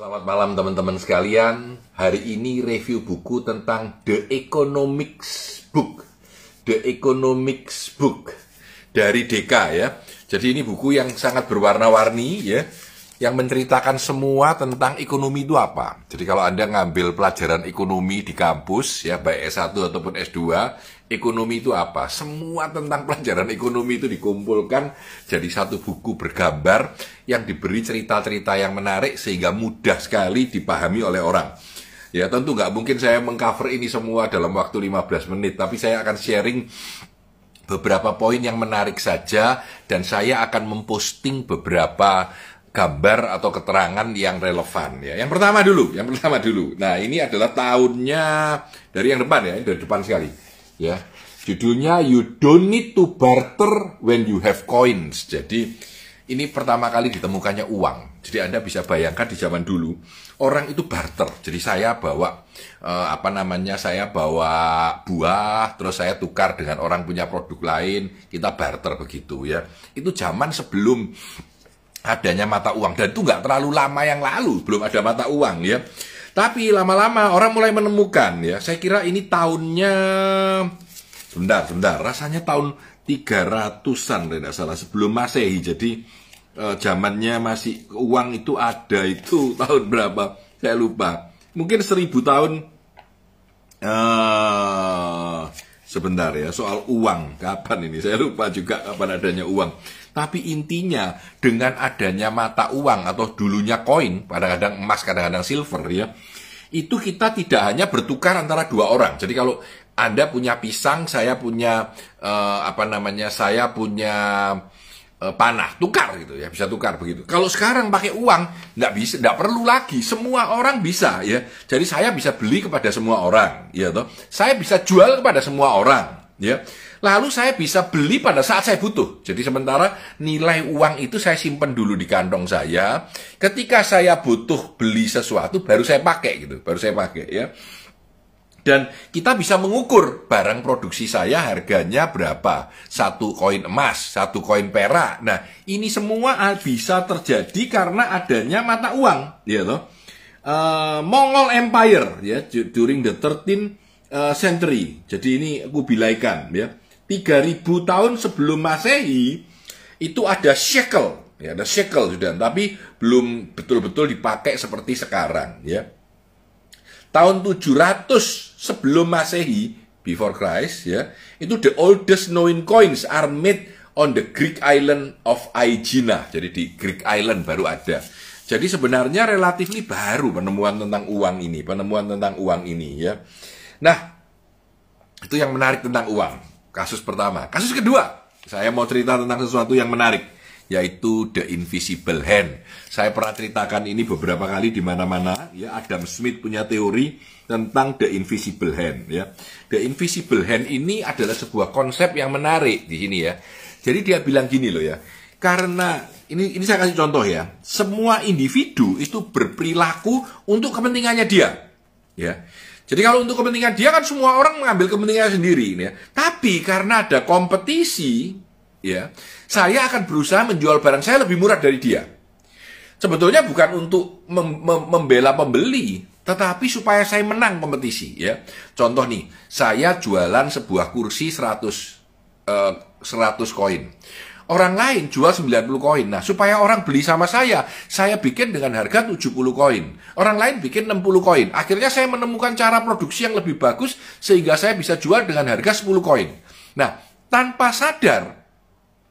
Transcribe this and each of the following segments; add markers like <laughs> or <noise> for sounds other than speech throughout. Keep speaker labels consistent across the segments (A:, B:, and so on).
A: Selamat malam teman-teman sekalian. Hari ini review buku tentang The Economics Book. The Economics Book dari Deka ya. Jadi ini buku yang sangat berwarna-warni ya yang menceritakan semua tentang ekonomi itu apa. Jadi kalau Anda ngambil pelajaran ekonomi di kampus ya baik S1 ataupun S2, ekonomi itu apa? Semua tentang pelajaran ekonomi itu dikumpulkan jadi satu buku bergambar yang diberi cerita-cerita yang menarik sehingga mudah sekali dipahami oleh orang. Ya tentu nggak mungkin saya mengcover ini semua dalam waktu 15 menit, tapi saya akan sharing beberapa poin yang menarik saja dan saya akan memposting beberapa gambar atau keterangan yang relevan ya. Yang pertama dulu, yang pertama dulu. Nah, ini adalah tahunnya dari yang depan ya, dari depan sekali. Ya. Judulnya You Don't Need to Barter When You Have Coins. Jadi ini pertama kali ditemukannya uang. Jadi Anda bisa bayangkan di zaman dulu orang itu barter. Jadi saya bawa eh, apa namanya? Saya bawa buah, terus saya tukar dengan orang punya produk lain, kita barter begitu ya. Itu zaman sebelum adanya mata uang dan itu nggak terlalu lama yang lalu belum ada mata uang ya tapi lama-lama orang mulai menemukan ya. Saya kira ini tahunnya sebentar sebentar rasanya tahun 300-an tidak salah sebelum masehi. Jadi eh, zamannya masih uang itu ada itu <laughs> tahun berapa? Saya lupa. Mungkin seribu tahun eh, sebentar ya soal uang. Kapan ini? Saya lupa juga kapan adanya uang. Tapi intinya dengan adanya mata uang atau dulunya koin, kadang-kadang emas, kadang-kadang silver ya, itu kita tidak hanya bertukar antara dua orang. Jadi kalau Anda punya pisang, saya punya uh, apa namanya, saya punya panah, tukar gitu ya, bisa tukar begitu. Kalau sekarang pakai uang, nggak bisa, nggak perlu lagi, semua orang bisa ya. Jadi saya bisa beli kepada semua orang, ya toh. Saya bisa jual kepada semua orang, ya. Lalu saya bisa beli pada saat saya butuh. Jadi sementara nilai uang itu saya simpan dulu di kantong saya. Ketika saya butuh beli sesuatu baru saya pakai gitu, baru saya pakai ya. Dan kita bisa mengukur barang produksi saya harganya berapa. Satu koin emas, satu koin perak. Nah, ini semua bisa terjadi karena adanya mata uang. Ya toh. Uh, Mongol Empire ya during the 13 uh, century. Jadi ini aku bilaikan ya. 3000 tahun sebelum Masehi itu ada shekel, ya ada shekel sudah, tapi belum betul-betul dipakai seperti sekarang, ya. Tahun 700 sebelum Masehi, before Christ, ya, itu the oldest known coins are made on the Greek island of Aegina. Jadi di Greek island baru ada. Jadi sebenarnya relatif baru penemuan tentang uang ini, penemuan tentang uang ini ya. Nah, itu yang menarik tentang uang. Kasus pertama. Kasus kedua, saya mau cerita tentang sesuatu yang menarik, yaitu The Invisible Hand. Saya pernah ceritakan ini beberapa kali di mana-mana. Ya, Adam Smith punya teori tentang The Invisible Hand. Ya, The Invisible Hand ini adalah sebuah konsep yang menarik di sini ya. Jadi dia bilang gini loh ya, karena ini ini saya kasih contoh ya, semua individu itu berperilaku untuk kepentingannya dia. Ya. Jadi kalau untuk kepentingan dia kan semua orang mengambil kepentingan sendiri ya. Tapi karena ada kompetisi ya, saya akan berusaha menjual barang saya lebih murah dari dia. Sebetulnya bukan untuk mem mem membela pembeli, tetapi supaya saya menang kompetisi ya. Contoh nih, saya jualan sebuah kursi 100 uh, 100 koin. Orang lain jual 90 koin. Nah, supaya orang beli sama saya, saya bikin dengan harga 70 koin. Orang lain bikin 60 koin. Akhirnya saya menemukan cara produksi yang lebih bagus sehingga saya bisa jual dengan harga 10 koin. Nah, tanpa sadar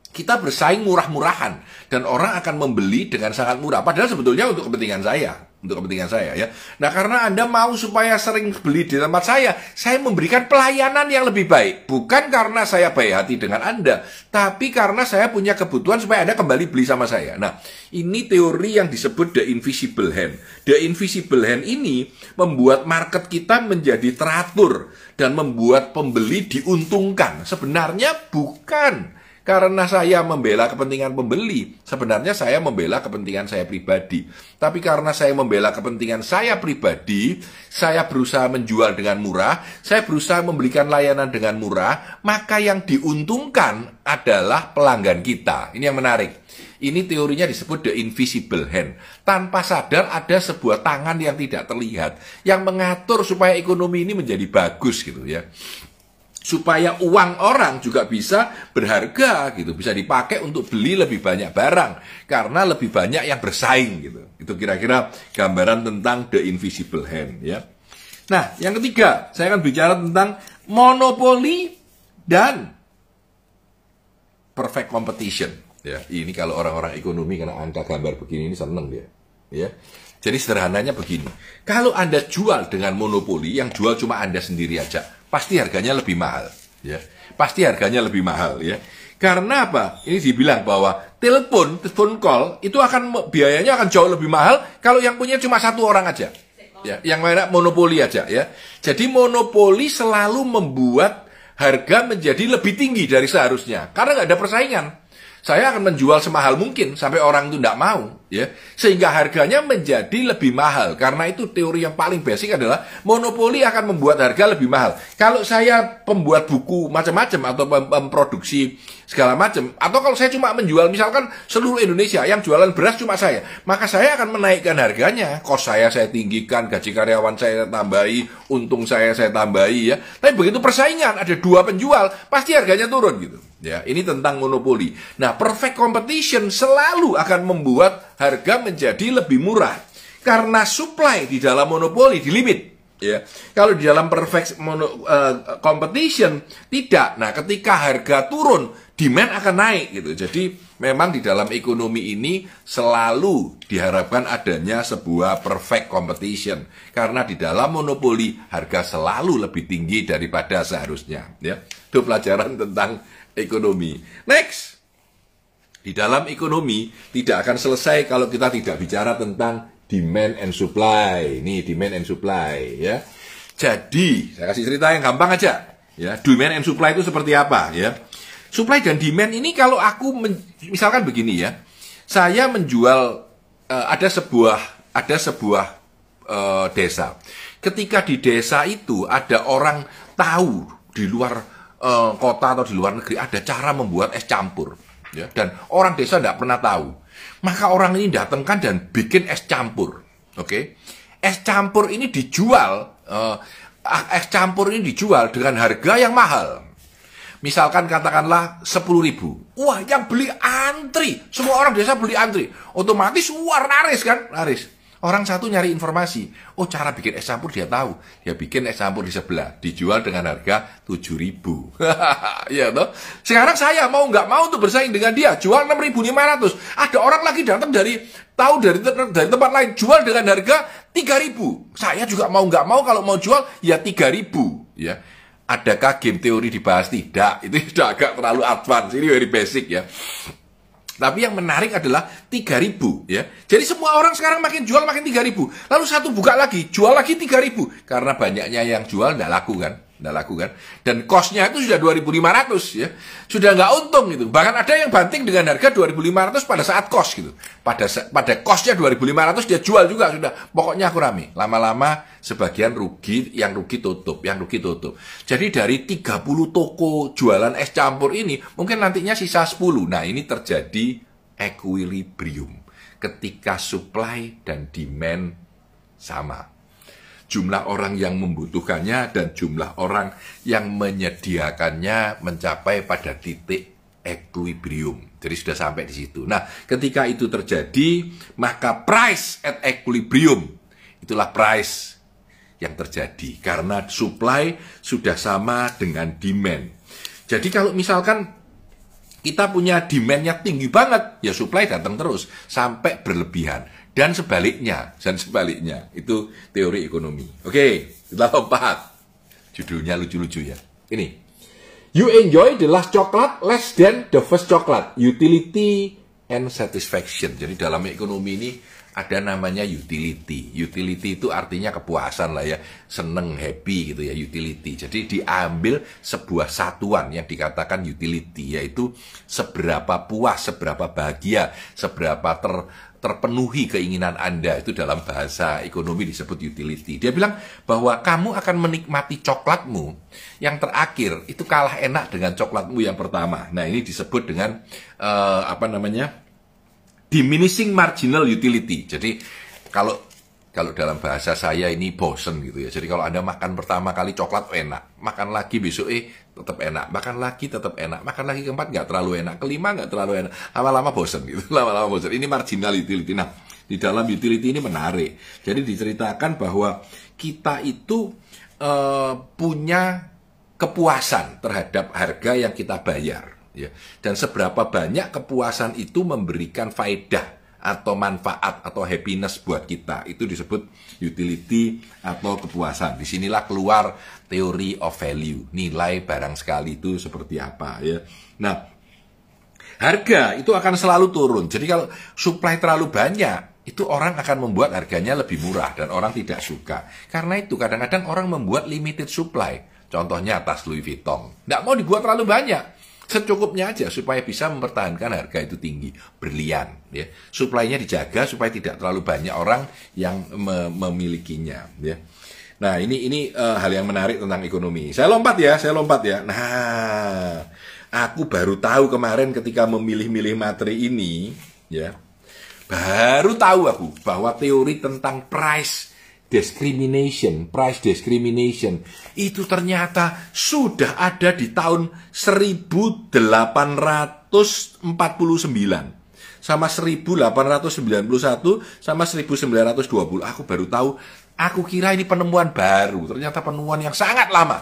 A: kita bersaing murah-murahan dan orang akan membeli dengan sangat murah padahal sebetulnya untuk kepentingan saya untuk kepentingan saya ya. Nah, karena Anda mau supaya sering beli di tempat saya, saya memberikan pelayanan yang lebih baik. Bukan karena saya baik hati dengan Anda, tapi karena saya punya kebutuhan supaya Anda kembali beli sama saya. Nah, ini teori yang disebut the invisible hand. The invisible hand ini membuat market kita menjadi teratur dan membuat pembeli diuntungkan. Sebenarnya bukan karena saya membela kepentingan pembeli. Sebenarnya saya membela kepentingan saya pribadi. Tapi karena saya membela kepentingan saya pribadi, saya berusaha menjual dengan murah, saya berusaha memberikan layanan dengan murah, maka yang diuntungkan adalah pelanggan kita. Ini yang menarik. Ini teorinya disebut the invisible hand. Tanpa sadar ada sebuah tangan yang tidak terlihat yang mengatur supaya ekonomi ini menjadi bagus gitu ya supaya uang orang juga bisa berharga gitu, bisa dipakai untuk beli lebih banyak barang karena lebih banyak yang bersaing gitu. Itu kira-kira gambaran tentang the invisible hand ya. Nah, yang ketiga, saya akan bicara tentang monopoli dan perfect competition. Ya, ini kalau orang-orang ekonomi karena angka gambar begini ini seneng dia. Ya. Jadi sederhananya begini. Kalau Anda jual dengan monopoli yang jual cuma Anda sendiri aja, pasti harganya lebih mahal, ya. Pasti harganya lebih mahal, ya. Karena apa? Ini dibilang bahwa telepon, telepon call itu akan biayanya akan jauh lebih mahal kalau yang punya cuma satu orang aja. Ya, yang mana monopoli aja ya. Jadi monopoli selalu membuat harga menjadi lebih tinggi dari seharusnya karena nggak ada persaingan saya akan menjual semahal mungkin sampai orang itu tidak mau ya. Sehingga harganya menjadi lebih mahal. Karena itu teori yang paling basic adalah monopoli akan membuat harga lebih mahal. Kalau saya pembuat buku macam-macam atau memproduksi segala macam atau kalau saya cuma menjual misalkan seluruh Indonesia yang jualan beras cuma saya maka saya akan menaikkan harganya. Kos saya saya tinggikan gaji karyawan saya tambahi untung saya saya tambahi ya. Tapi begitu persaingan ada dua penjual pasti harganya turun gitu Ya, ini tentang monopoli. Nah, perfect competition selalu akan membuat harga menjadi lebih murah karena supply di dalam monopoli di limit. Ya, kalau di dalam perfect mono, uh, competition tidak. Nah, ketika harga turun, demand akan naik gitu. Jadi memang di dalam ekonomi ini selalu diharapkan adanya sebuah perfect competition karena di dalam monopoli harga selalu lebih tinggi daripada seharusnya. Ya, itu pelajaran tentang ekonomi. Next. Di dalam ekonomi tidak akan selesai kalau kita tidak bicara tentang demand and supply. Ini demand and supply ya. Jadi, saya kasih cerita yang gampang aja. Ya, demand and supply itu seperti apa ya? Supply dan demand ini kalau aku misalkan begini ya. Saya menjual uh, ada sebuah ada sebuah uh, desa. Ketika di desa itu ada orang tahu di luar uh, kota atau di luar negeri ada cara membuat es campur ya dan orang desa tidak pernah tahu maka orang ini datangkan dan bikin es campur oke okay? es campur ini dijual uh, es campur ini dijual dengan harga yang mahal Misalkan katakanlah 10 ribu. Wah yang beli antri. Semua orang desa beli antri. Otomatis wah laris kan? Laris. Orang satu nyari informasi. Oh, cara bikin es campur dia tahu. Dia bikin es campur di sebelah. Dijual dengan harga 7 ribu. <laughs> ya toh? Sekarang saya mau nggak mau untuk bersaing dengan dia. Jual 6.500. Ada orang lagi datang dari tahu dari dari tempat lain jual dengan harga 3.000. Saya juga mau nggak mau kalau mau jual ya 3.000. Ya. Adakah game teori dibahas? Tidak. Itu <laughs> sudah agak terlalu advance. Ini very basic ya. Tapi yang menarik adalah 3000 ya. Jadi semua orang sekarang makin jual makin 3000. Lalu satu buka lagi, jual lagi 3000 karena banyaknya yang jual tidak laku kan tidak laku kan? Dan costnya itu sudah 2.500 ya. Sudah nggak untung gitu. Bahkan ada yang banting dengan harga 2.500 pada saat cost gitu. Pada pada costnya 2.500 dia jual juga sudah. Pokoknya aku rame. Lama-lama sebagian rugi yang rugi tutup yang rugi tutup. Jadi dari 30 toko jualan es campur ini mungkin nantinya sisa 10 nah ini terjadi equilibrium ketika supply dan demand sama jumlah orang yang membutuhkannya dan jumlah orang yang menyediakannya mencapai pada titik equilibrium. Jadi sudah sampai di situ. Nah, ketika itu terjadi, maka price at equilibrium itulah price yang terjadi karena supply sudah sama dengan demand. Jadi kalau misalkan kita punya demandnya tinggi banget, ya supply datang terus sampai berlebihan dan sebaliknya dan sebaliknya. Itu teori ekonomi. Oke kita lompat judulnya lucu-lucu ya. Ini. You enjoy the last chocolate less than the first chocolate. Utility and satisfaction. Jadi dalam ekonomi ini ada namanya utility. Utility itu artinya kepuasan lah ya, seneng, happy gitu ya, utility. Jadi diambil sebuah satuan yang dikatakan utility, yaitu seberapa puas, seberapa bahagia, seberapa ter, terpenuhi keinginan Anda. Itu dalam bahasa ekonomi disebut utility. Dia bilang bahwa kamu akan menikmati coklatmu yang terakhir itu kalah enak dengan coklatmu yang pertama. Nah ini disebut dengan uh, apa namanya? Diminishing marginal utility. Jadi kalau kalau dalam bahasa saya ini bosen gitu ya. Jadi kalau Anda makan pertama kali coklat enak, makan lagi besok eh tetap enak, makan lagi tetap enak, makan lagi keempat nggak terlalu enak, kelima nggak terlalu enak, lama-lama bosen gitu, <laughs> lama-lama bosen. Ini marginal utility. Nah, di dalam utility ini menarik. Jadi diceritakan bahwa kita itu uh, punya kepuasan terhadap harga yang kita bayar ya. Dan seberapa banyak kepuasan itu memberikan faedah atau manfaat atau happiness buat kita itu disebut utility atau kepuasan. Di sinilah keluar teori of value, nilai barang sekali itu seperti apa ya. Nah, harga itu akan selalu turun. Jadi kalau supply terlalu banyak, itu orang akan membuat harganya lebih murah dan orang tidak suka. Karena itu kadang-kadang orang membuat limited supply. Contohnya tas Louis Vuitton. Tidak mau dibuat terlalu banyak secukupnya aja supaya bisa mempertahankan harga itu tinggi berlian ya. Suplainya dijaga supaya tidak terlalu banyak orang yang me memilikinya ya. Nah ini ini uh, hal yang menarik tentang ekonomi. Saya lompat ya saya lompat ya. Nah aku baru tahu kemarin ketika memilih-milih materi ini ya. Baru tahu aku bahwa teori tentang price discrimination, price discrimination, itu ternyata sudah ada di tahun 1849 sama 1891 sama 1920. Aku baru tahu, aku kira ini penemuan baru, ternyata penemuan yang sangat lama.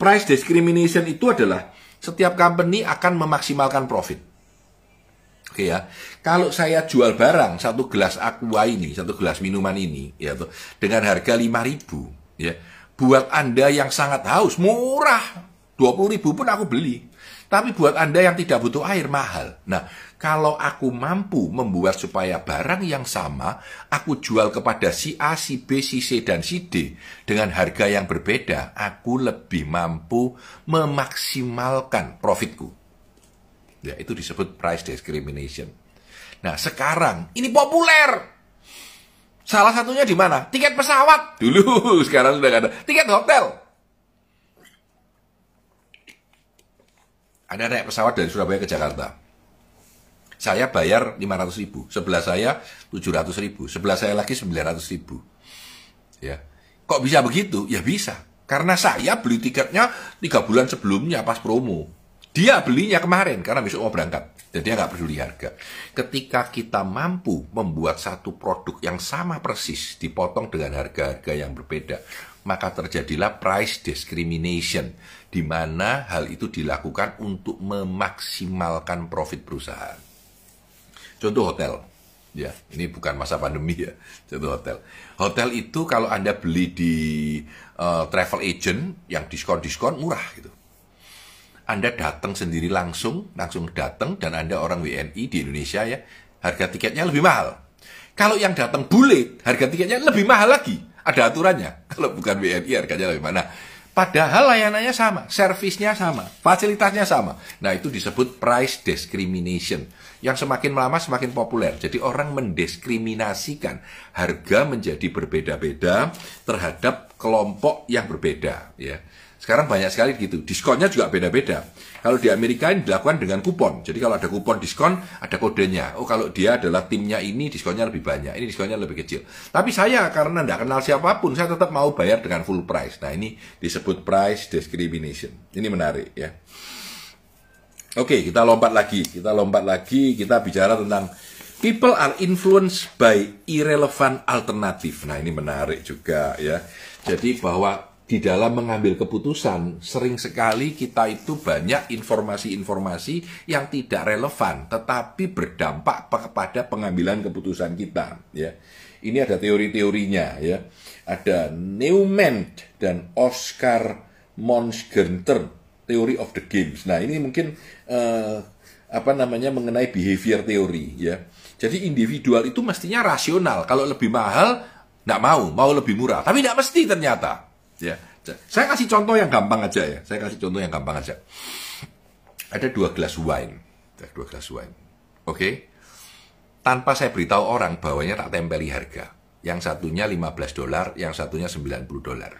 A: Price discrimination itu adalah setiap company akan memaksimalkan profit. Oke ya, kalau saya jual barang satu gelas aqua ini, satu gelas minuman ini, ya tuh dengan harga 5000 ya, buat anda yang sangat haus murah, 20.000 pun aku beli. Tapi buat anda yang tidak butuh air mahal. Nah, kalau aku mampu membuat supaya barang yang sama aku jual kepada si A, si B, si C dan si D dengan harga yang berbeda, aku lebih mampu memaksimalkan profitku. Ya, itu disebut price discrimination. Nah, sekarang ini populer. Salah satunya di mana? Tiket pesawat. Dulu, <laughs> sekarang sudah ada. Tiket hotel. Ada naik pesawat dari Surabaya ke Jakarta. Saya bayar 500 ribu. Sebelah saya 700 ribu. Sebelah saya lagi 900 ribu. Ya. Kok bisa begitu? Ya bisa. Karena saya beli tiketnya tiga bulan sebelumnya pas promo. Dia belinya kemarin karena besok mau berangkat. Jadi dia nggak peduli harga. Ketika kita mampu membuat satu produk yang sama persis dipotong dengan harga-harga yang berbeda, maka terjadilah price discrimination, di mana hal itu dilakukan untuk memaksimalkan profit perusahaan. Contoh hotel, ya ini bukan masa pandemi ya, contoh hotel. Hotel itu kalau anda beli di uh, travel agent yang diskon-diskon murah gitu anda datang sendiri langsung, langsung datang dan Anda orang WNI di Indonesia ya, harga tiketnya lebih mahal. Kalau yang datang bule, harga tiketnya lebih mahal lagi. Ada aturannya. <laughs> Kalau bukan WNI harganya lebih mana? Padahal layanannya sama, servisnya sama, fasilitasnya sama. Nah itu disebut price discrimination. Yang semakin lama semakin populer. Jadi orang mendiskriminasikan harga menjadi berbeda-beda terhadap kelompok yang berbeda. Ya. Sekarang banyak sekali gitu. Diskonnya juga beda-beda. Kalau di Amerika ini dilakukan dengan kupon. Jadi kalau ada kupon diskon, ada kodenya. Oh kalau dia adalah timnya ini, diskonnya lebih banyak. Ini diskonnya lebih kecil. Tapi saya karena tidak kenal siapa pun, saya tetap mau bayar dengan full price. Nah ini disebut price discrimination. Ini menarik ya. Oke, kita lompat lagi. Kita lompat lagi. Kita bicara tentang people are influenced by irrelevant alternative. Nah ini menarik juga ya. Jadi bahwa di dalam mengambil keputusan sering sekali kita itu banyak informasi-informasi yang tidak relevan tetapi berdampak kepada pengambilan keputusan kita ya. Ini ada teori-teorinya ya. Ada Neumann dan Oscar Monsgenter Theory of the Games. Nah, ini mungkin uh, apa namanya mengenai behavior teori ya. Jadi individual itu mestinya rasional. Kalau lebih mahal nggak mau, mau lebih murah. Tapi nggak mesti ternyata. Ya, saya kasih contoh yang gampang aja ya. Saya kasih contoh yang gampang aja. Ada dua gelas wine, dua gelas wine. Oke, okay? tanpa saya beritahu orang bahwanya tak tempeli harga. Yang satunya 15 dolar, yang satunya 90 dolar.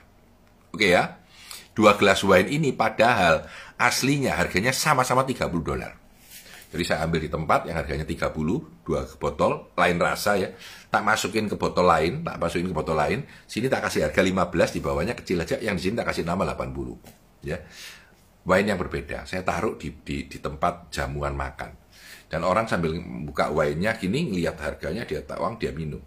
A: Oke okay ya? Dua gelas wine ini padahal aslinya harganya sama-sama 30 dolar. Jadi saya ambil di tempat yang harganya 30, dua botol, lain rasa ya. Tak masukin ke botol lain, tak masukin ke botol lain. Sini tak kasih harga 15, di bawahnya kecil aja. Yang di sini tak kasih nama 80. Ya. Wine yang berbeda. Saya taruh di, di, di tempat jamuan makan. Dan orang sambil buka wine-nya gini, lihat harganya, dia tak uang, dia minum.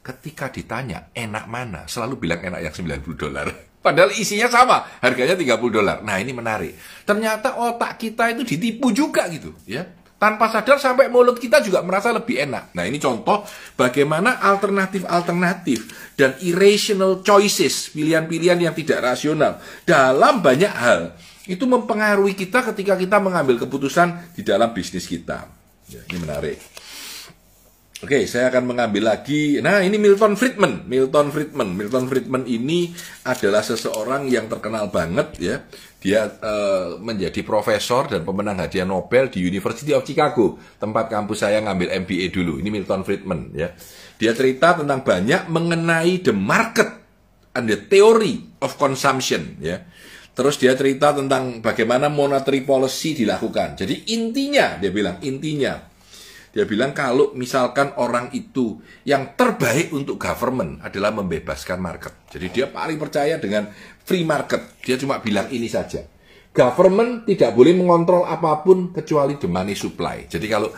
A: Ketika ditanya, enak mana? Selalu bilang enak yang 90 dolar. <laughs> Padahal isinya sama, harganya 30 dolar. Nah ini menarik. Ternyata otak kita itu ditipu juga gitu ya. Tanpa sadar sampai mulut kita juga merasa lebih enak. Nah ini contoh bagaimana alternatif-alternatif dan irrational choices, pilihan-pilihan yang tidak rasional dalam banyak hal itu mempengaruhi kita ketika kita mengambil keputusan di dalam bisnis kita. Ya, ini menarik. Oke, saya akan mengambil lagi. Nah, ini Milton Friedman. Milton Friedman. Milton Friedman ini adalah seseorang yang terkenal banget ya. Dia uh, menjadi profesor dan pemenang hadiah Nobel di University of Chicago, tempat kampus saya ngambil MBA dulu. Ini Milton Friedman ya. Dia cerita tentang banyak mengenai the market and the theory of consumption ya. Terus dia cerita tentang bagaimana monetary policy dilakukan. Jadi intinya dia bilang intinya dia bilang kalau misalkan orang itu yang terbaik untuk government adalah membebaskan market. Jadi dia paling percaya dengan free market. Dia cuma bilang ini saja. Government tidak boleh mengontrol apa pun kecuali the money supply. Jadi kalau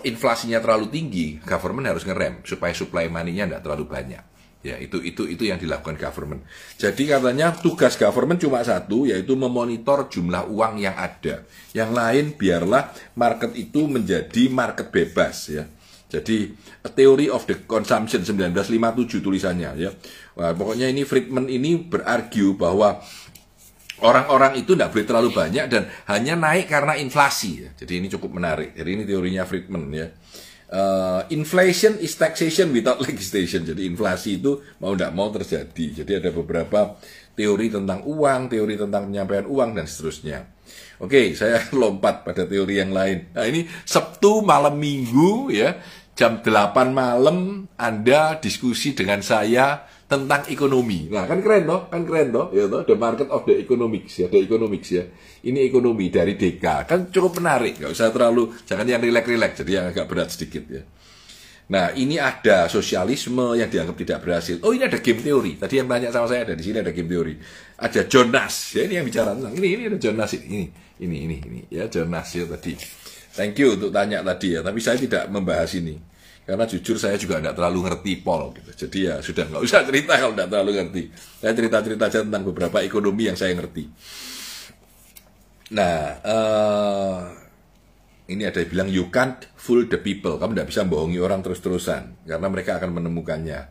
A: inflasinya terlalu tinggi, government harus ngerem supaya supply money-nya tidak terlalu banyak. Ya, itu itu itu yang dilakukan government. Jadi katanya tugas government cuma satu yaitu memonitor jumlah uang yang ada. Yang lain biarlah market itu menjadi market bebas ya. Jadi A Theory of the Consumption 1957 tulisannya ya. Wah, pokoknya ini Friedman ini berargu bahwa orang-orang itu tidak boleh terlalu banyak dan hanya naik karena inflasi ya. Jadi ini cukup menarik. Jadi ini teorinya Friedman ya uh, inflation is taxation without legislation. Jadi inflasi itu mau tidak mau terjadi. Jadi ada beberapa teori tentang uang, teori tentang penyampaian uang dan seterusnya. Oke, saya <laughs> lompat pada teori yang lain. Nah, ini Sabtu malam Minggu ya, jam 8 malam Anda diskusi dengan saya tentang ekonomi. Nah, kan keren toh, kan keren toh, ya toh, the market of the economics ya, the economics ya. Ini ekonomi dari DK, kan cukup menarik, nggak usah terlalu, jangan yang rileks-rileks, jadi yang agak berat sedikit ya. Nah, ini ada sosialisme yang dianggap tidak berhasil. Oh, ini ada game teori. Tadi yang banyak sama saya ada di sini ada game teori. Ada Jonas, ya ini yang bicara tentang ini, ini ada Jonas ini, ini, ini, ini, ya Jonas ya tadi. Thank you untuk tanya tadi ya, tapi saya tidak membahas ini. Karena jujur saya juga tidak terlalu ngerti pol gitu. Jadi ya sudah nggak usah cerita kalau tidak terlalu ngerti. Saya cerita-cerita aja tentang beberapa ekonomi yang saya ngerti. Nah, uh, ini ada yang bilang you can't fool the people. Kamu tidak bisa bohongi orang terus-terusan karena mereka akan menemukannya.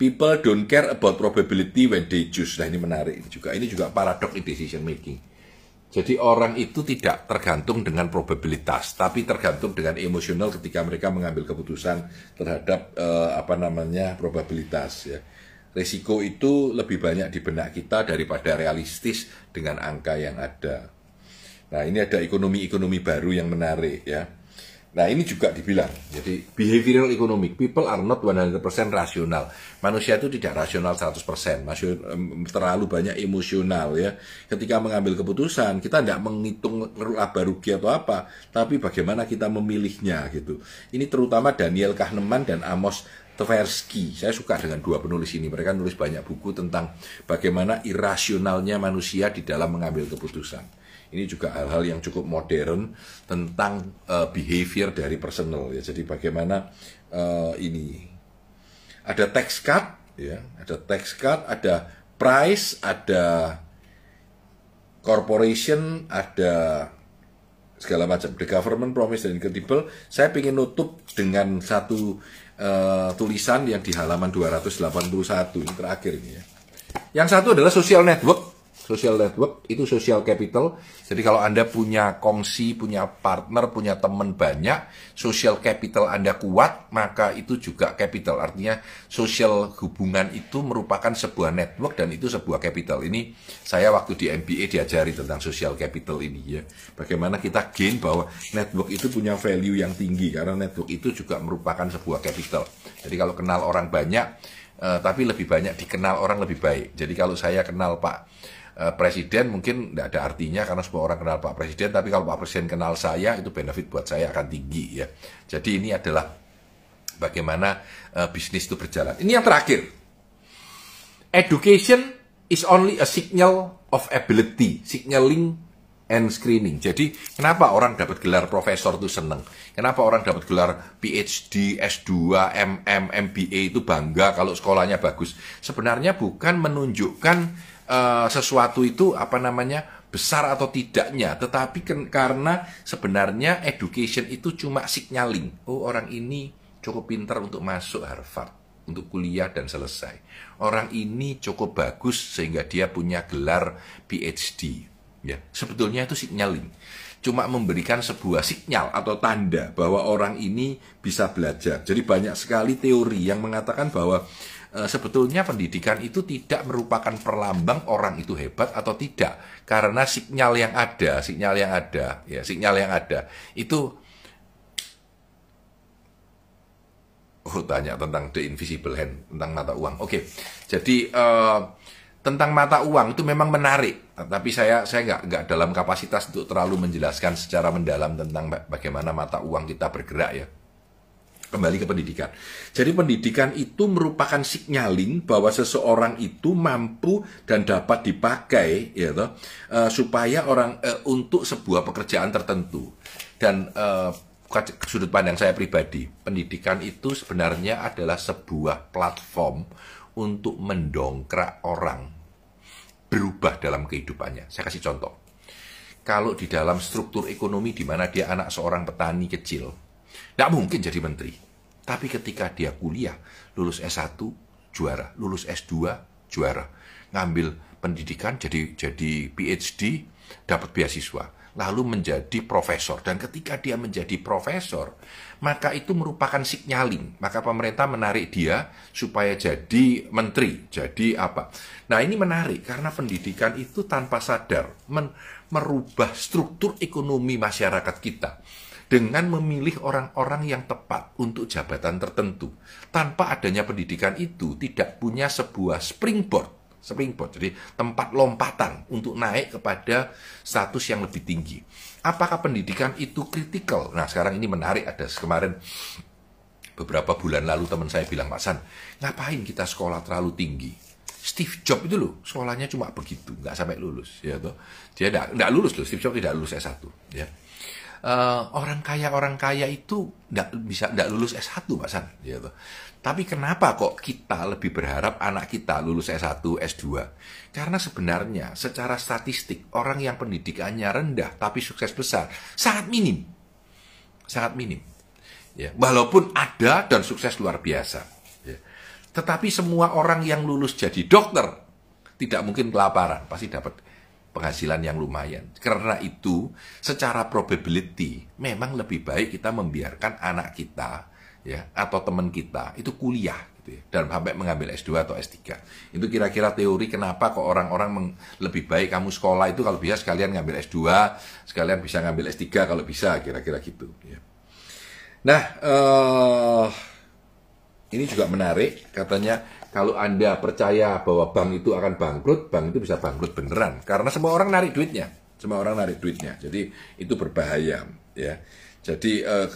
A: People don't care about probability when they choose. Nah ini menarik juga. Ini juga paradox in decision making jadi orang itu tidak tergantung dengan probabilitas, tapi tergantung dengan emosional ketika mereka mengambil keputusan terhadap eh, apa namanya probabilitas ya. Risiko itu lebih banyak di benak kita daripada realistis dengan angka yang ada. Nah, ini ada ekonomi-ekonomi baru yang menarik ya. Nah ini juga dibilang, jadi behavioral economic, people are not 100% rasional. Manusia itu tidak rasional 100%, masih terlalu banyak emosional ya. Ketika mengambil keputusan, kita tidak menghitung laba rugi atau apa, tapi bagaimana kita memilihnya gitu. Ini terutama Daniel Kahneman dan Amos Tversky. Saya suka dengan dua penulis ini. Mereka nulis banyak buku tentang bagaimana irasionalnya manusia di dalam mengambil keputusan. Ini juga hal-hal yang cukup modern tentang uh, behavior dari personal ya. Jadi bagaimana uh, ini ada tax cut ya, ada tax cut, ada price, ada corporation, ada segala macam. The government promise dan incredible. Saya ingin nutup dengan satu uh, tulisan yang di halaman 281 ini terakhir ini ya. Yang satu adalah social network Social network itu social capital. Jadi kalau Anda punya kongsi, punya partner, punya teman banyak, social capital Anda kuat, maka itu juga capital. Artinya social hubungan itu merupakan sebuah network dan itu sebuah capital. Ini saya waktu di MBA diajari tentang social capital ini ya. Bagaimana kita gain bahwa network itu punya value yang tinggi karena network itu juga merupakan sebuah capital. Jadi kalau kenal orang banyak, uh, tapi lebih banyak dikenal orang lebih baik. Jadi kalau saya kenal Pak Eh, presiden mungkin tidak ada artinya karena semua orang kenal Pak Presiden, tapi kalau Pak Presiden kenal saya itu benefit buat saya akan tinggi ya. Jadi ini adalah bagaimana uh, bisnis itu berjalan. Ini yang terakhir. Education is only a signal of ability, signaling and screening. Jadi kenapa orang dapat gelar profesor itu seneng? Kenapa orang dapat gelar PhD, S2, MM, MBA itu bangga kalau sekolahnya bagus? Sebenarnya bukan menunjukkan uh, sesuatu itu apa namanya besar atau tidaknya, tetapi kan, karena sebenarnya education itu cuma signaling. Oh orang ini cukup pintar untuk masuk Harvard, untuk kuliah dan selesai. Orang ini cukup bagus sehingga dia punya gelar PhD. Ya, sebetulnya itu signaling. Cuma memberikan sebuah sinyal atau tanda bahwa orang ini bisa belajar. Jadi banyak sekali teori yang mengatakan bahwa Eh, sebetulnya pendidikan itu tidak merupakan perlambang orang itu hebat atau tidak. Karena sinyal yang ada sinyal yang ada ya sinyal yang ada itu oh tanya tentang the invisible hand tentang mata uang. Oke jadi uh, tentang mata uang itu memang menarik. Tapi saya saya nggak nggak dalam kapasitas untuk terlalu menjelaskan secara mendalam tentang bagaimana mata uang kita bergerak ya kembali ke pendidikan. Jadi pendidikan itu merupakan signaling bahwa seseorang itu mampu dan dapat dipakai ya toh, uh, supaya orang uh, untuk sebuah pekerjaan tertentu. Dan uh, sudut pandang saya pribadi, pendidikan itu sebenarnya adalah sebuah platform untuk mendongkrak orang berubah dalam kehidupannya. Saya kasih contoh. Kalau di dalam struktur ekonomi di mana dia anak seorang petani kecil, tidak mungkin jadi menteri. Tapi ketika dia kuliah, lulus S1, juara. Lulus S2, juara. Ngambil pendidikan, jadi jadi PhD, dapat beasiswa. Lalu menjadi profesor. Dan ketika dia menjadi profesor, maka itu merupakan signaling. Maka pemerintah menarik dia supaya jadi menteri. Jadi apa? Nah ini menarik karena pendidikan itu tanpa sadar men merubah struktur ekonomi masyarakat kita dengan memilih orang-orang yang tepat untuk jabatan tertentu. Tanpa adanya pendidikan itu tidak punya sebuah springboard, springboard jadi tempat lompatan untuk naik kepada status yang lebih tinggi. Apakah pendidikan itu kritikal? Nah, sekarang ini menarik ada kemarin beberapa bulan lalu teman saya bilang, Pak San, ngapain kita sekolah terlalu tinggi? Steve Jobs itu loh, sekolahnya cuma begitu, nggak sampai lulus, ya toh. Dia nggak lulus loh, Steve Jobs tidak lulus S1, ya uh, orang kaya orang kaya itu tidak bisa tidak lulus S1 Pak San gitu. Tapi kenapa kok kita lebih berharap anak kita lulus S1, S2? Karena sebenarnya secara statistik orang yang pendidikannya rendah tapi sukses besar sangat minim. Sangat minim. Ya, walaupun ada dan sukses luar biasa. Ya. Tetapi semua orang yang lulus jadi dokter tidak mungkin kelaparan, pasti dapat penghasilan yang lumayan. Karena itu, secara probability, memang lebih baik kita membiarkan anak kita ya atau teman kita itu kuliah gitu ya, dan sampai mengambil S2 atau S3. Itu kira-kira teori kenapa kok orang-orang lebih baik kamu sekolah itu kalau bisa sekalian ngambil S2, sekalian bisa ngambil S3 kalau bisa, kira-kira gitu ya. Nah, uh, ini juga menarik katanya kalau Anda percaya bahwa bank itu akan bangkrut, bank itu bisa bangkrut beneran. Karena semua orang narik duitnya. Semua orang narik duitnya. Jadi itu berbahaya. ya. Jadi eh,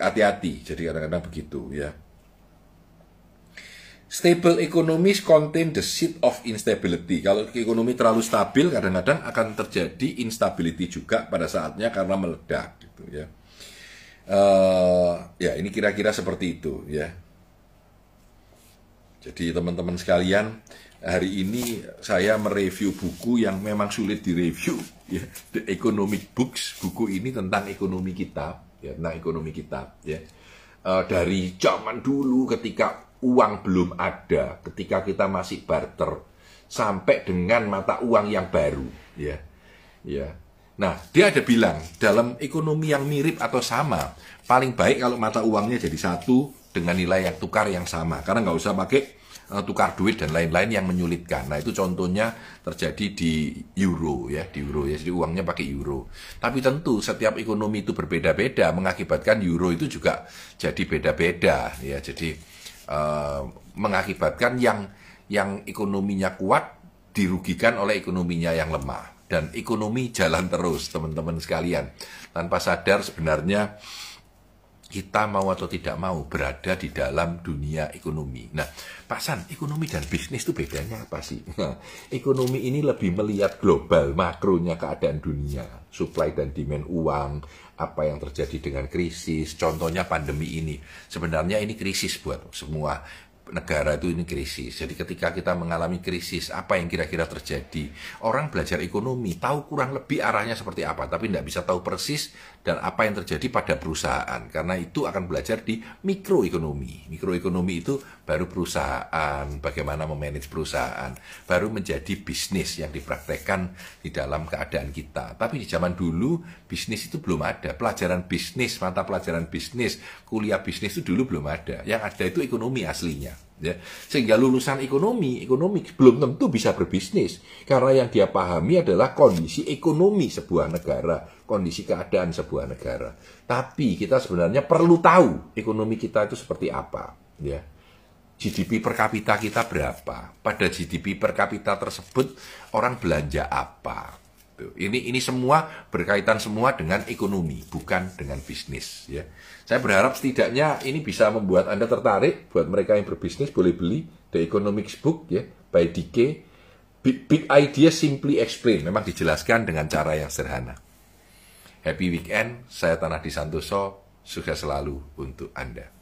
A: hati-hati. Uh, Jadi kadang-kadang begitu ya. Stable economies contain the seed of instability. Kalau ekonomi terlalu stabil, kadang-kadang akan terjadi instability juga pada saatnya karena meledak, gitu ya. Uh, ya ini kira-kira seperti itu ya. Jadi teman-teman sekalian, hari ini saya mereview buku yang memang sulit direview, ya, The Economic Books. Buku ini tentang ekonomi kita, ya, tentang ekonomi kita, ya. Uh, dari zaman dulu ketika uang belum ada, ketika kita masih barter, sampai dengan mata uang yang baru, ya. Ya. Nah, dia ada bilang dalam ekonomi yang mirip atau sama, paling baik kalau mata uangnya jadi satu dengan nilai yang tukar yang sama, karena nggak usah pakai tukar duit dan lain-lain yang menyulitkan. Nah, itu contohnya terjadi di euro ya, di euro ya. Jadi uangnya pakai euro. Tapi tentu setiap ekonomi itu berbeda-beda mengakibatkan euro itu juga jadi beda-beda ya. Jadi uh, mengakibatkan yang yang ekonominya kuat dirugikan oleh ekonominya yang lemah dan ekonomi jalan terus teman-teman sekalian tanpa sadar sebenarnya kita mau atau tidak mau berada di dalam dunia ekonomi. Nah, Pak San, ekonomi dan bisnis itu bedanya apa sih? Nah, ekonomi ini lebih melihat global, makronya keadaan dunia, supply dan demand uang, apa yang terjadi dengan krisis, contohnya pandemi ini. Sebenarnya ini krisis buat semua negara itu ini krisis. Jadi ketika kita mengalami krisis, apa yang kira-kira terjadi? Orang belajar ekonomi, tahu kurang lebih arahnya seperti apa, tapi tidak bisa tahu persis dan apa yang terjadi pada perusahaan. Karena itu akan belajar di mikroekonomi. Mikroekonomi itu baru perusahaan, bagaimana memanage perusahaan, baru menjadi bisnis yang dipraktekkan di dalam keadaan kita. Tapi di zaman dulu, bisnis itu belum ada. Pelajaran bisnis, mata pelajaran bisnis, kuliah bisnis itu dulu belum ada. Yang ada itu ekonomi aslinya ya. Sehingga lulusan ekonomi ekonomi belum tentu bisa berbisnis. Karena yang dia pahami adalah kondisi ekonomi sebuah negara kondisi keadaan sebuah negara. Tapi kita sebenarnya perlu tahu ekonomi kita itu seperti apa ya. GDP per kapita kita berapa? Pada GDP per kapita tersebut orang belanja apa. Ini ini semua berkaitan semua dengan ekonomi, bukan dengan bisnis ya. Saya berharap setidaknya ini bisa membuat Anda tertarik buat mereka yang berbisnis boleh beli The Economics Book ya by DK Big, big Idea Simply Explain. Memang dijelaskan dengan cara yang sederhana. Happy weekend, saya Tanah di Santoso, sukses selalu untuk Anda.